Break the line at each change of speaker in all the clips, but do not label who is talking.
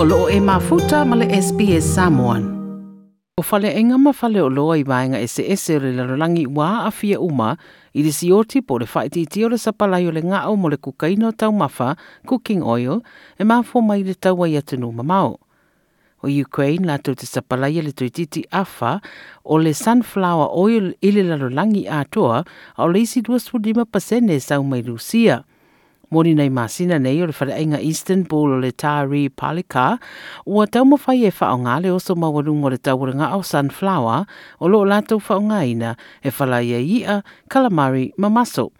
o loo e mafuta ma le SPS Samoan. O fale enga ma fale o loa i vainga ese ese le lalolangi wā a fia uma i le sioti po le whaiti ti o le sapalai o le ngā o mo le kukaino tau mafa, cooking oil, e mafo mai le tau ai no mamao. O Ukraine la tau te sapalai le tuititi afa o le sunflower oil i le a toa atoa au leisi 25% sau mai Rusia. Mori nei masina nei o le whareinga Eastern Bull o le Tari Palika, ua tau mawhai e whaonga le oso mawarung o le tauranga o Sunflower, o lo lātou whaonga ina e whalai e ia kalamari mamaso.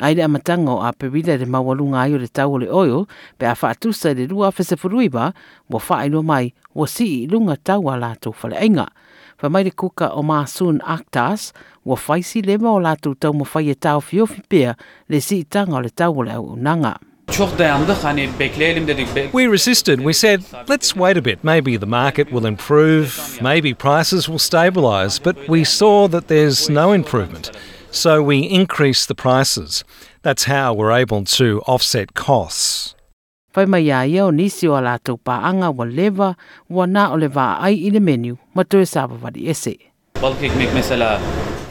Aire amatango a perida de mawarunga ai o le tau o le oio, pe a whaatusa le rua fesefuruiba, wa whaailo mai, wa si i lunga tau a lātou whareinga. Mori Fa mai le kuka o Masun wa faisi le tau fai le si tanga le tau
le nanga. We resisted. We said, let's wait a bit. Maybe the market will improve, maybe prices will stabilise, but we saw that there's no improvement. So we increased the prices. That's how we're able to offset costs mai ia ia o nisi o pāanga wa lewa wa nā o ai i le menu ese.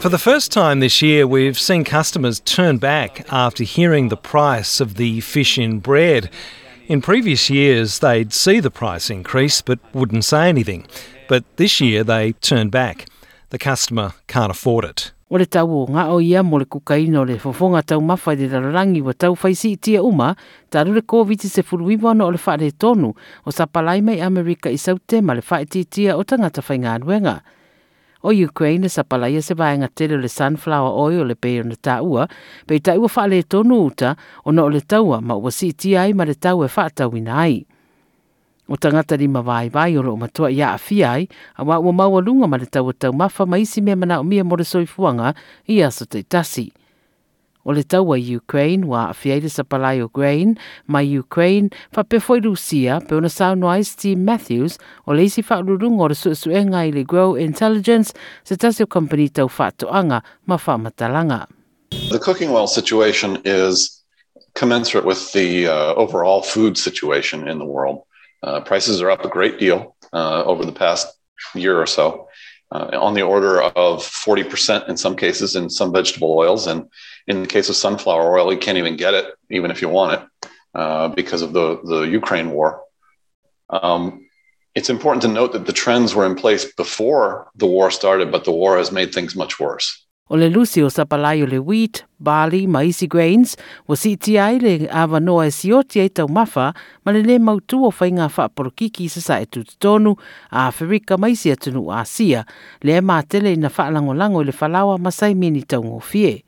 For the first time this year, we've seen customers turn back after hearing the price of the fish in bread. In previous years, they'd see the price increase but wouldn't say anything. But this year, they turned back. The customer can't afford it.
o le tau o ngā o ia mo le kukaina o le fofonga tau mawhai le rarangi wa tau whaisi i tia uma, taru le COVID-19 se furu iwana o le whare tonu o sa palai mai Amerika i sau te ma le whae titia o tangata whai ngā O Ukraine sa palai se vaenga tele le sunflower oil o le peo na taua, pei taua whare tonu uta o na o le taua ma ua si tia ai ma le taua e whaatawina ai o tangata ni mawai vai o matua ia a fiai a wā ua maua lunga ma le tau tau mawha ma isi mea mana o mia mora soi fuanga i aso te tasi. O le tau a Ukraine wā a fiai le sapalai o Grain ma Ukraine fa pefoi Rusia pe ona sao no Steve Matthews o le isi wha rurunga o le suesu e ngai le Grow Intelligence se tasi o company tau wha toanga ma wha matalanga.
The cooking well situation is commensurate with the uh, overall food situation in the world. Uh, prices are up a great deal uh, over the past year or so, uh, on the order of 40% in some cases in some vegetable oils. And in the case of sunflower oil, you can't even get it, even if you want it, uh, because of the, the Ukraine war. Um, it's important to note that the trends were in place before the war started, but the war has made things much worse.
O le lusi o sapalai o le wheat, barley, ma grains, o si iti ai le awa noa e sioti e tau mafa, ma le le mautu o fai ngā wha porokiki sa sa e tutu a Afrika ma isi atunu a Asia, le e mātele ina wha lango i le whalawa masai mini tau ngofie.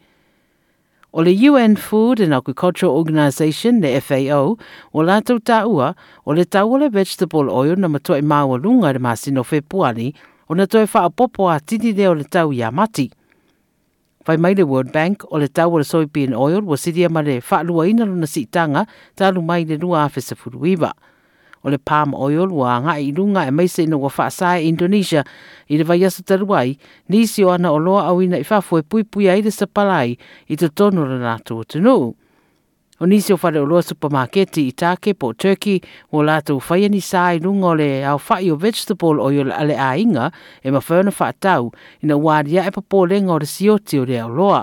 O le UN Food and Agriculture Organization, le FAO, o lātou tāua, o le o le vegetable oil na matua i māua lunga le māsino whepuani, o na toi wha a popo a tini leo le tau i a mati. Fai mai le World Bank o le tau ala soybean oil wa siria ma le whaalua ina luna si tanga talu mai le rua afesa furuiva. O le palm oil wa ngā i runga e meise ina wa whaasai Indonesia i le vaiasa taruai ni si o ana o loa au ina i whafoe pui pui aile sa palai i te tono le nātua tenuu o nisi o fale o loa supermarketi i take po Turkey o lātou whaia ni sāi lunga le au whai o vegetable o yola ale a inga e ma whaona whaatau ina wāria e papō lenga o le sioti o le au loa.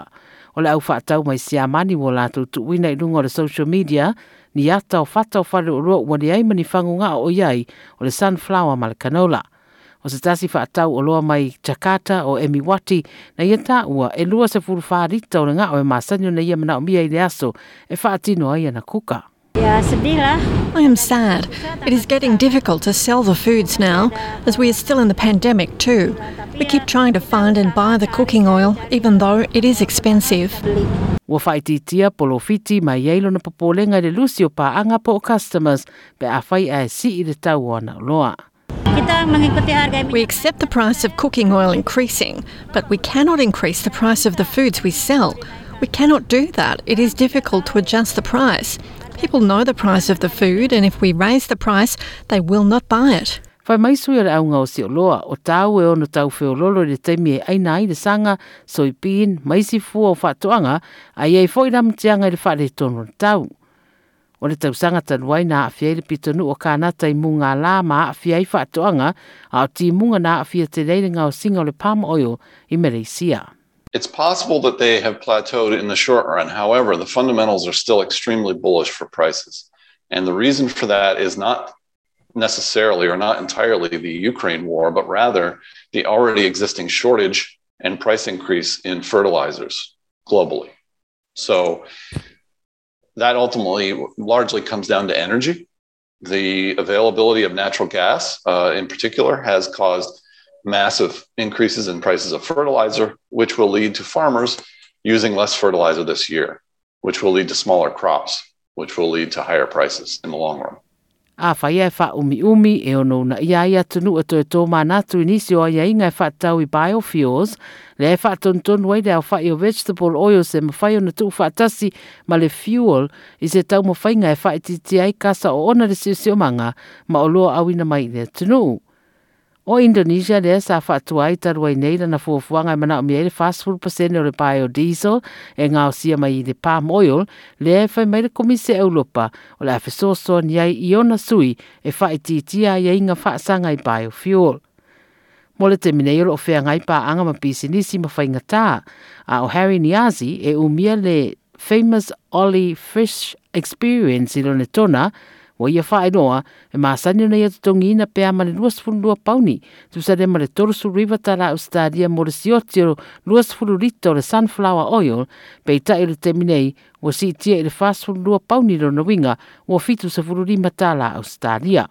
O le au whaatau mai si amani o lātou tuwina i lunga le social media ni ata o whata o fale o loa ua ni whangunga o iai o le sunflower ma canola. o se tasi whaatau o loa mai Jakarta o Emiwati na ia tā ua e lua se furu whārita o nga o e māsanyo na ia mana o mia i le aso e whaatino ai ana kuka.
I am sad. It is getting difficult to sell the foods now, as we are still in the pandemic too. We keep trying to find and buy the cooking oil, even though it is expensive.
Ua whaititia polofiti mai eilo na popolenga le lusi o anga po customers, pe a whai a e si i le tau ana loa.
We accept the price of cooking oil increasing, but we cannot increase the price of the foods we sell. We cannot do that. It is difficult to adjust the price. People know the price of the food, and if we raise the price, they will not buy it. Whai mai sui ala au o si oloa o tāu e ono tau whio lolo
le teimi e aina ai le sanga, soipin, maisi fua o fatuanga a iei fōi ramtianga i le whare tono tau. O le tausanga na awhia i le pitonu o munga la ma awhia i a o tī munga na awhia te reiringa o singa o le palm oil i
It's possible that they have plateaued in the short run. However, the fundamentals are still extremely bullish for prices. And the reason for that is not necessarily or not entirely the Ukraine war, but rather the already existing shortage and price increase in fertilizers globally. So that ultimately largely comes down to energy. The availability of natural gas, uh, in particular, has caused massive increases in prices of fertilizer, which will lead to farmers using less fertilizer this year, which will lead to smaller crops, which will lead to higher prices in the long run.
a whaia e wha umi umi e ono na ia ia tunu atu e tō mānatu i nisi o ia inga e wha tau i biofuels, le e wha ton ton wei le au wha o vegetable oil se ma whai o na tuu wha tasi ma le fuel i se tau ma whainga e wha i titi ai kasa o ona le siu siu manga ma o loa awina mai ne tunu. O Indonesia le sa fa tua i taru ai nei na fuafuanga mana o miere fast food percent o le bio diesel e ngā o sia mai i de palm oil le e fai mai le komise Europa o le afe soso ni ai i ona sui e fa titia i inga fa sanga i bio fuel. Mo te minei o fea ngai pa anga ma pisi nisi ma fai ngata a o Harry Niazi e umia le famous Ollie Fish Experience i lone tona wa ia wha e noa e maasani na ia tutongi ina pe ama le luas fulu lua pauni tu sa rema le torusu riva ta la australia mo le siotio luas fulu rito le sunflower oil pe ita ilu te minei wa si itia i le fast fulu lua pauni ro na winga wa fitu sa fulu rima ta la australia.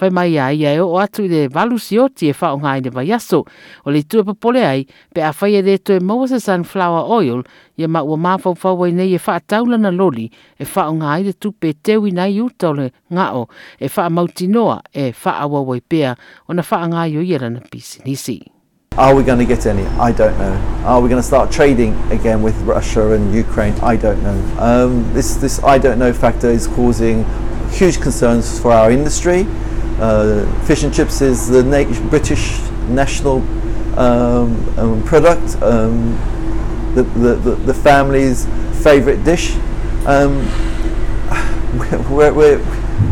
Fai mai ai ai o atu i le valu o oti e whao ngai le vaiaso. O le tue papole ai, pe a whai e re tue mawasa sunflower oil, e ma ua mawhau whau ai nei e wha taulana loli, e whao ngai le tupe tewi nei utau le ngā e e o, e wha mauti noa, e wha awa wai pea, o na wha ngai o ierana pisi nisi.
Are we going to get any? I don't know. Are we going to start trading again with Russia and Ukraine? I don't know. Um, this, this I don't know factor is causing huge concerns for our industry. Uh, fish and chips is the na- British national um, um, product, um, the, the, the, family's favourite dish. Um, we're, we're,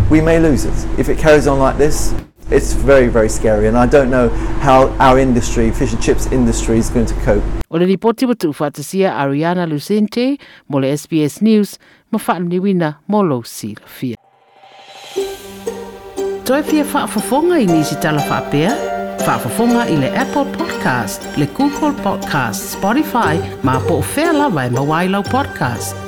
we may lose it if it carries on like this it's very, very scary, and I don't know how our industry, fish and chips industry, is going to cope.
Uliripoti watufuatasia Ariana Lucente, le SBS News, mafaamniwina Molo Silafia. Toipia whaafafonga i nisi talawha pia. Whaafafonga i le Apple Podcast, le Google Podcast, Spotify, ma po o whea lawa e podcast.